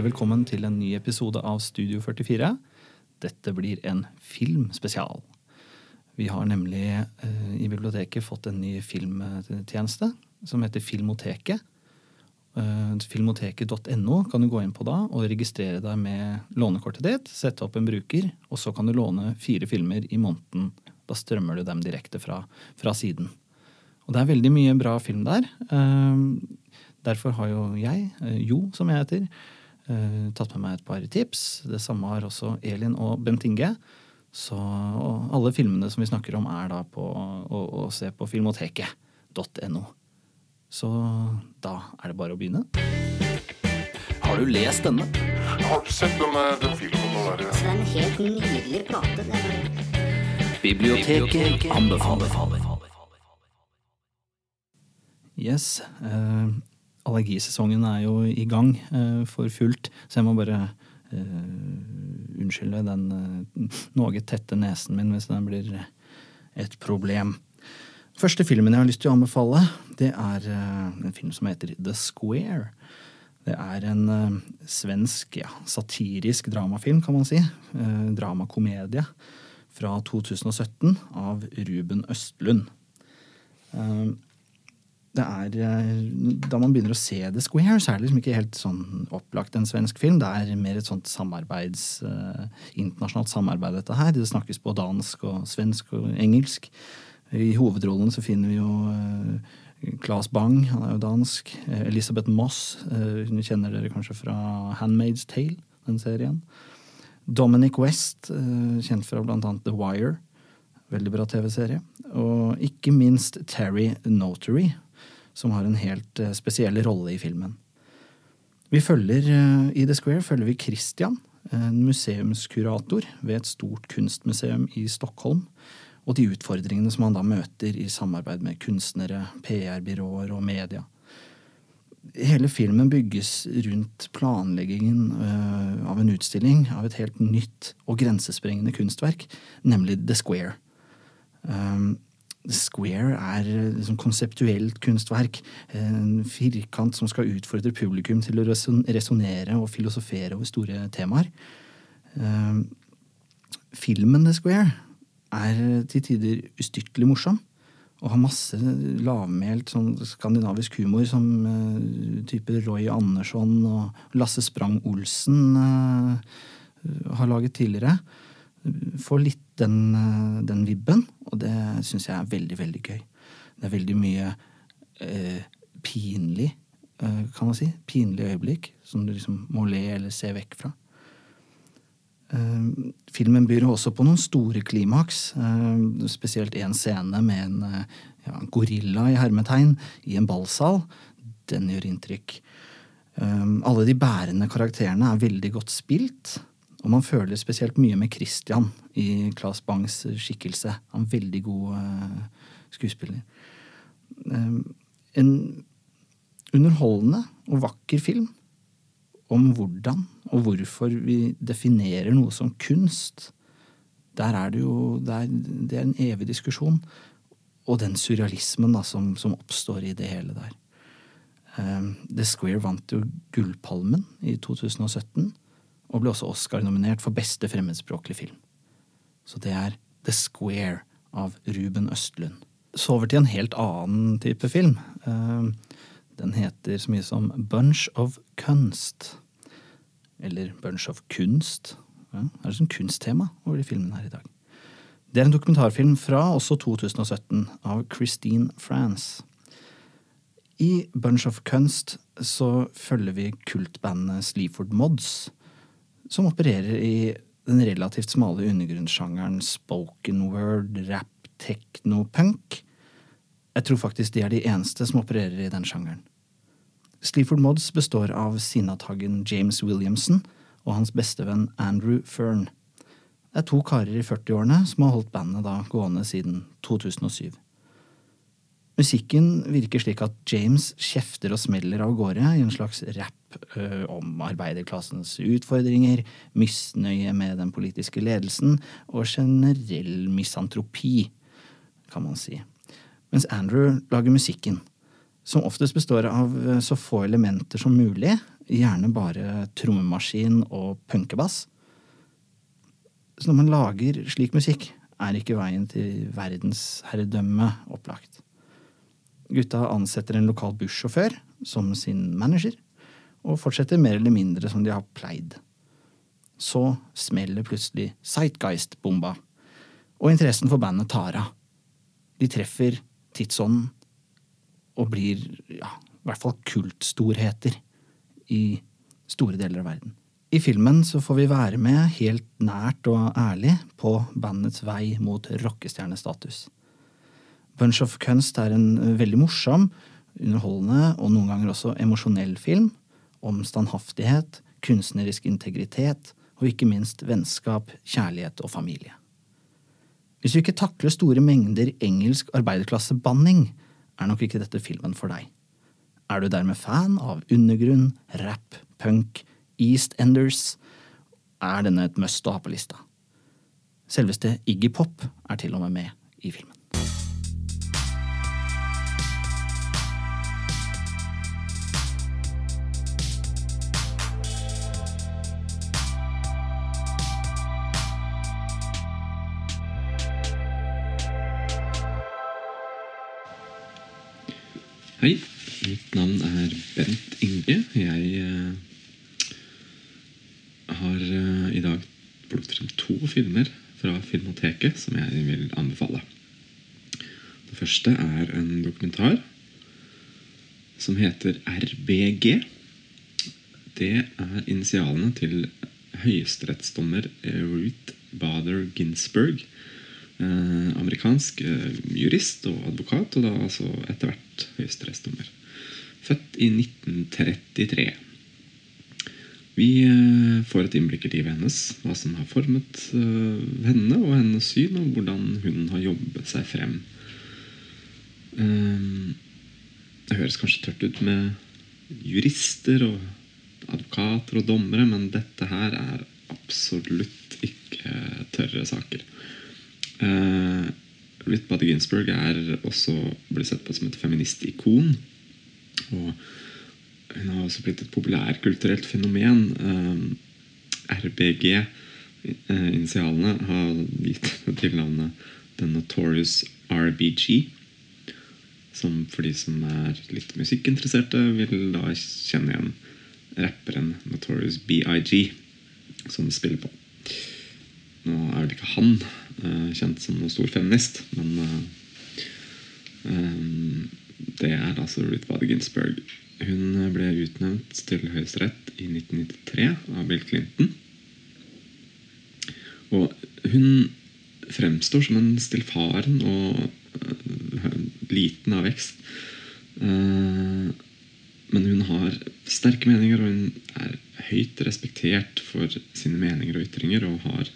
Hjertelig velkommen til en ny episode av Studio 44. Dette blir en filmspesial. Vi har nemlig eh, i biblioteket fått en ny filmtjeneste som heter Filmoteket. Eh, filmoteket.no kan du gå inn på da og registrere deg med lånekortet ditt. Sette opp en bruker, og så kan du låne fire filmer i måneden. Da strømmer du dem direkte fra, fra siden. Og det er veldig mye bra film der. Eh, derfor har jo jeg, eh, Jo som jeg heter, tatt med meg et par tips. Det samme har også Elin og Bent Inge. Så og alle filmene som vi snakker om, er da på å, å se på filmoteket.no. Så da er det bare å begynne. Har du lest denne? Har du sett den, eh, den filmen Der, ja. Det er en helt nydelig plate. Er Biblioteket anbefaler. Yes. Eh, allergisesongen er jo i gang eh, for fullt, så jeg må bare eh, unnskylde den eh, noe tette nesen min hvis den blir et problem. Første filmen jeg har lyst til å anbefale, det er en film som heter The Square. Det er en svensk ja, satirisk dramafilm, kan man si. Dramakomedie fra 2017 av Ruben Østlund. Eh, det er, eh, Da man begynner å se The Square, så er det liksom ikke helt sånn opplagt en svensk film. Det er mer et sånt samarbeids, eh, internasjonalt samarbeid, dette her. Det snakkes på dansk og svensk og engelsk. I hovedrollen så finner vi jo eh, Claes Bang, han er jo dansk. Eh, Elisabeth Moss, eh, hun kjenner dere kanskje fra Handmaid's Tale, den serien. Dominic West, eh, kjent fra blant annet The Wire. Veldig bra TV-serie. Og ikke minst Terry Notary, som har en helt eh, spesiell rolle i filmen. Vi følger eh, I The Square følger vi Christian, en museumskurator ved et stort kunstmuseum i Stockholm, og de utfordringene som han da møter i samarbeid med kunstnere, PR-byråer og media. Hele filmen bygges rundt planleggingen eh, av en utstilling av et helt nytt og grensesprengende kunstverk, nemlig The Square. Um, Square er eh, liksom konseptuelt kunstverk. En firkant som skal utfordre publikum til å reson- resonnere og filosofere over store temaer. Um, filmen The Square er til tider ustyrtelig morsom. Og har masse lavmælt sånn skandinavisk humor som uh, type Roy Andersson og Lasse Sprang Olsen uh, har laget tidligere. Får litt den, eh, den vibben, og det syns jeg er veldig, veldig gøy. Det er veldig mye eh, pinlig, eh, kan man si. Pinlige øyeblikk som du liksom må le eller se vekk fra. Eh, filmen byr også på noen store klimaks. eh, spesielt en scene med en eh, ja, en gorilla i hermetegn i en ballsal. Den gjør inntrykk. Alle de bærende karakterene er veldig godt spilt. Og man føler spesielt mye med Christian i Claes Bangs skikkelse. Han er veldig god eh, skuespiller. Eh, en underholdende og vakker film om hvordan og hvorfor vi definerer noe som kunst. Der er det jo det er, en evig diskusjon. Og den surrealismen da, som, som oppstår i det hele der. Um, The Square vant jo Gullpalmen i 2017, og ble også Oscar-nominert for beste fremmedspråklig film. Så det er The Square av Ruben Østlund. Så over til en helt annen type film. Um, den heter så mye som Bunch of Kunst. Eller Bunch of Kunst. Ja, det er sånn kunsttema over de filmene her i dag. Det er en dokumentarfilm fra også 2017 av Christine France. I Bunch of Kunst så følger vi kultbandet Sleaford Mods, som opererer i den relativt smale undergrunnssjangeren spoken word, rap, techno, punk. Jeg tror faktisk de er de eneste som opererer i den sjangeren. Sleaford Mods består av sinnataggen James Williamson og hans bestevenn Andrew Fern. Det er to karer i 40-årene som har holdt bandet da gående siden 2007. Musikken virker slik at James kjefter og smeller av gårde i en slags rap ø, om arbeiderklassens utfordringer, misnøye med den politiske ledelsen og generell misantropi, kan man si. Mens Andrew lager musikken, som oftest består av så få elementer som mulig gjerne bare trommemaskin og punkebass. Så når man lager slik musikk, er ikke veien til verdensherredømme opplagt. Gutta ansetter en lokal bussjåfør som sin manager, og fortsetter mer eller mindre som de har pleid. Så smeller plutselig Sightgeist-bomba, og interessen for bandet tar av. De treffer tidsånden og blir ja, i hvert fall kultstorheter i store deler av verden. I filmen så får vi være med helt nært og ærlig på bandets vei mot rockestjernestatus. Bunch of Kunst er en veldig morsom, underholdende og noen ganger også emosjonell film om standhaftighet, kunstnerisk integritet og ikke minst vennskap, kjærlighet og familie. Hvis du ikke takler store mengder engelsk arbeiderklassebanning, er nok ikke dette filmen for deg. Er du dermed fan av undergrunn, rap, punk, EastEnders, er denne et must å ha på lista. Selveste Iggy Pop er til og med med i filmen. Mitt navn er Bent Inge. Jeg eh, har eh, i dag plukket frem to filmer fra Filmoteket som jeg vil anbefale. Det første er en dokumentar som heter RBG. Det er initialene til høyesterettsdommer Ruth Bader Ginsburg. Eh, amerikansk eh, jurist og advokat, og da altså etter hvert høyesterettsdommer. Født i 1933. Vi eh, får et innblikk i livet hennes, hva som har formet eh, henne og hennes syn, og hvordan hun har jobbet seg frem. Eh, Det høres kanskje tørt ut med jurister og advokater og dommere, men dette her er absolutt ikke tørre saker. Ruth Bader Ginsburg er også blitt sett på som et feministikon. Og hun har også blitt et populærkulturelt fenomen. Uh, RBG, uh, initialene, har gitt tilnavnet The Notorious RBG. Som for de som er litt musikkinteresserte, vil da kjenne igjen rapperen Notorious BIG, som spiller på. Nå er vel ikke han eh, kjent som noen stor feminist, men eh, eh, det er altså Ruth Bader Ginsburg. Hun ble utnevnt til Høyesterett i 1993 av Bill Clinton. Og hun fremstår som en stillfaren og liten av vekst. Eh, men hun har sterke meninger, og hun er høyt respektert for sine meninger og ytringer. Og har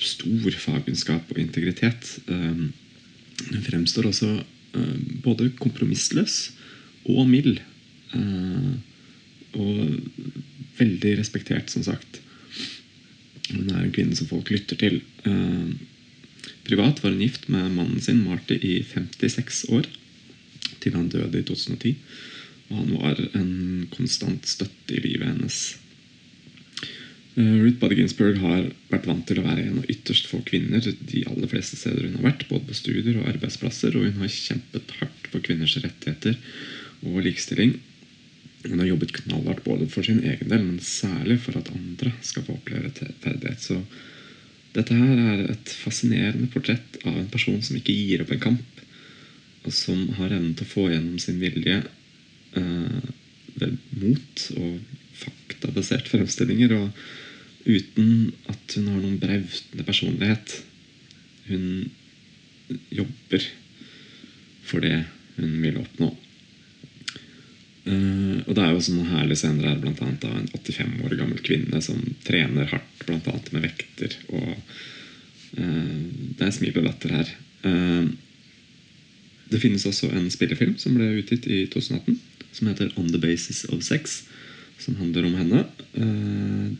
stor fagkunnskap og integritet. Eh, Hun fremstår også både kompromissløs og mild. Eh, Og veldig respektert, som sagt. Hun er en kvinne som folk lytter til. Eh, Privat var hun gift med mannen sin Marty i 56 år, til han døde i 2010. Og han var en konstant støtte i livet hennes. Eh, Ruth Bader Ginsburg har vært vant til å være en av ytterst få kvinner de aller fleste steder hun har vært, både på studier og arbeidsplasser, og hun har kjempet hardt for kvinners rettigheter og likestilling. Hun har jobbet knallhardt både for sin egen del, men særlig for at andre skal få oppleve rettferdighet. Så dette her er et fascinerende portrett av en person som ikke gir opp en kamp, og som har evnen til å få gjennom sin vilje eh, ved mot og faktabasert fremstillinger, og uten at hun har noen brautende personlighet. Hun jobber for det hun vil oppnå. Uh, og det er jo sånne herlige scener her, annet av en 85 år gammel kvinne som trener hardt, annet med vekter. Og uh, det er smil og latter her. Uh, det finnes også en spillefilm som ble utgitt i 2018, som heter On the Basis of Sex, som handler om henne.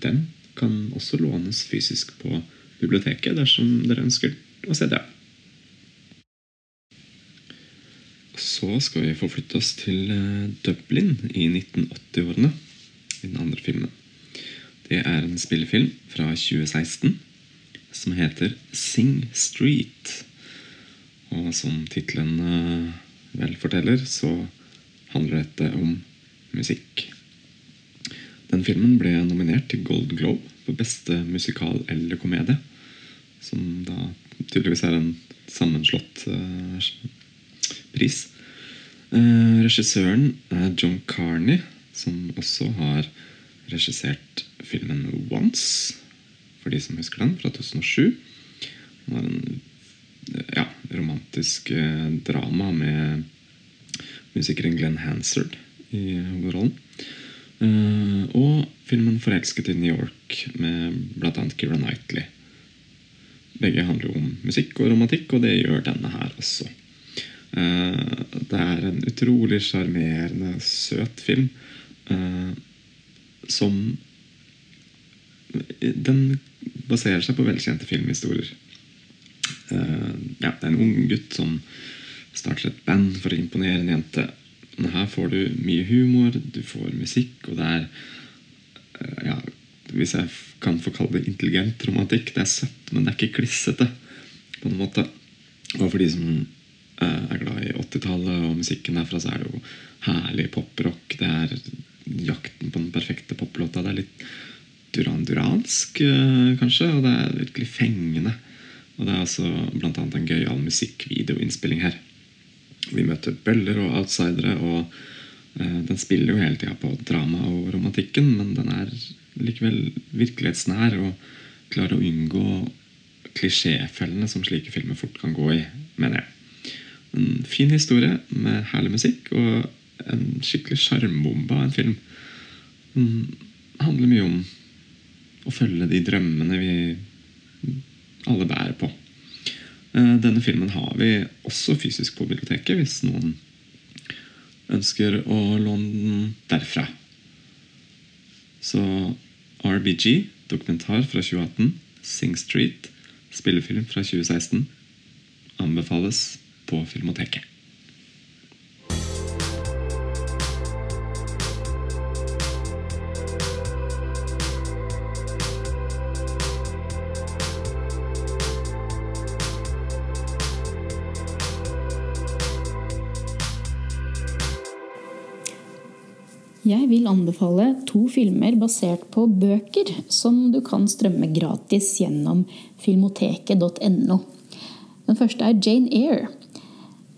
Den kan også lånes fysisk på biblioteket dersom dere ønsker å se det. Så skal vi forflytte oss til eh, Dublin i 1980-årene. i den andre filmen. Det er en spillefilm fra 2016 som heter Sing Street. Og som tittelen eh, vel forteller, så handler dette om musikk. Den filmen ble nominert til Gold Globe for beste musikal eller komedie. Som da tydeligvis er en sammenslått uh, pris. Uh, regissøren er John Carney, som også har regissert filmen Once, for de som husker den, fra 2007. Det var en ja, romantisk uh, drama med musikeren Glenn Hansard i hovedrollen. Eh, og filmen 'Forelsket i New York' med bl.a. Keira Knightley. Begge handler jo om musikk og romantikk, og det gjør denne her også. Eh, det er en utrolig sjarmerende, søt film eh, som Den baserer seg på velkjente filmhistorier. Ja, det er en ung gutt som starter et band for å imponere en jente. Men her får du mye humor, du får musikk, og det er ja, Hvis jeg kan få kalle det intelligent romantikk. Det er søtt, men det er ikke klissete. på en måte. Og for de som er glad i 80-tallet og musikken derfra, så er det jo herlig poprock. Det er jakten på den perfekte poplåta. Det er litt duran-duransk, kanskje, og det er virkelig fengende. Og det er altså bl.a. en gøyal musikkvideoinnspilling her. Vi møter bøller og outsidere, og eh, den spiller jo hele tida på drama og romantikken, men den er likevel virkelighetsnær og klarer å unngå klisjéfellene som slike filmer fort kan gå i, mener jeg. En fin historie med herlig musikk og en skikkelig sjarmbombe av en film. Den handler mye om å følge de drømmene vi alle bærer på. Denne filmen har vi også fysisk på biblioteket hvis noen ønsker å låne den derfra. Så RBG, dokumentar fra 2018, Sing Street, spillefilm fra 2016, anbefales på Filmoteket. Jeg vil anbefale to filmer basert på bøker som du kan strømme gratis gjennom filmoteket.no. Den første er Jane Eyre.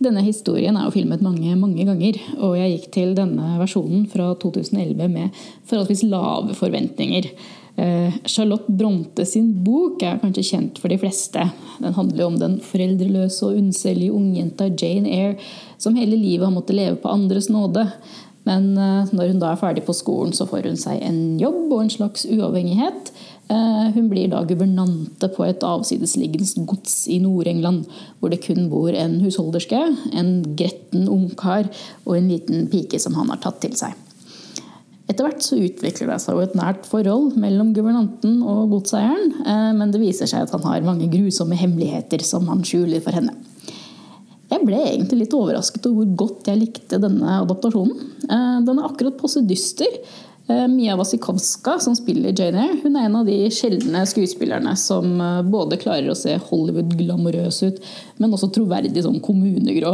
Denne historien er jo filmet mange mange ganger, og jeg gikk til denne versjonen fra 2011 med forholdsvis lave forventninger. Charlotte Bronte sin bok er kanskje kjent for de fleste. Den handler jo om den foreldreløse og unnselige ungjenta Jane Eyre som hele livet har måttet leve på andres nåde. Men når hun da er ferdig på skolen, så får hun seg en jobb og en slags uavhengighet. Hun blir da guvernante på et avsidesliggende gods i Nord-England, hvor det kun bor en husholderske, en gretten ungkar og en liten pike som han har tatt til seg. Etter hvert så utvikler det seg jo et nært forhold mellom guvernanten og godseieren, men det viser seg at han har mange grusomme hemmeligheter som han skjuler for henne. Jeg ble egentlig litt overrasket over hvor godt jeg likte denne adaptasjonen. Den er akkurat passe dyster. Mia Wasikowska, som spiller Jane Eyre, hun er en av de sjeldne skuespillerne som både klarer å se Hollywood-glamorøs ut, men også troverdig sånn kommunegrå.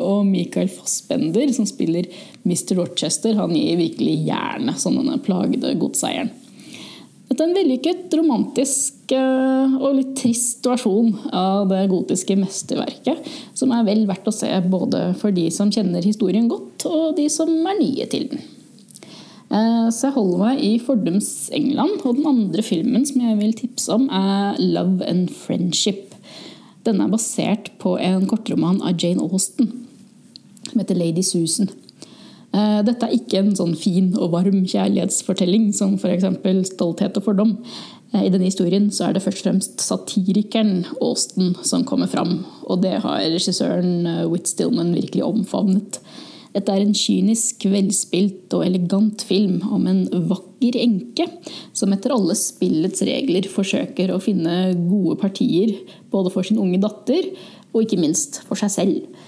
Og Michael Fassbender, som spiller Mr. Rochester, han gir virkelig jernet som denne plagede godseieren. Dette er en vellykket, romantisk og litt trist versjon av det gotiske mesterverket, som er vel verdt å se både for de som kjenner historien godt, og de som er nye til den. Så jeg holder meg i fordums England, og den andre filmen som jeg vil tipse om, er 'Love and Friendship'. Denne er basert på en kortroman av Jane Austen, som heter 'Lady Susan'. Dette er ikke en sånn fin og varm kjærlighetsfortelling som f.eks. 'Stolthet og fordom'. I denne historien er det først og fremst satirikeren Austen som kommer fram. Og det har regissøren Whit Stillman virkelig omfavnet. Dette er en kynisk, velspilt og elegant film om en vakker enke som etter alle spillets regler forsøker å finne gode partier både for sin unge datter og ikke minst for seg selv.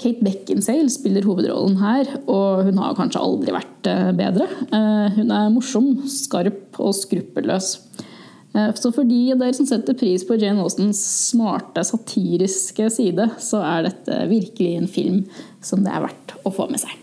Kate Beckinsale spiller hovedrollen her, og hun har kanskje aldri vært eh, bedre. Eh, hun er morsom, skarp og skruppelløs. Eh, Så for de av dere som setter pris på Jane Austens smarte, satiriske side, så er dette virkelig en film som det er verdt å få med seg.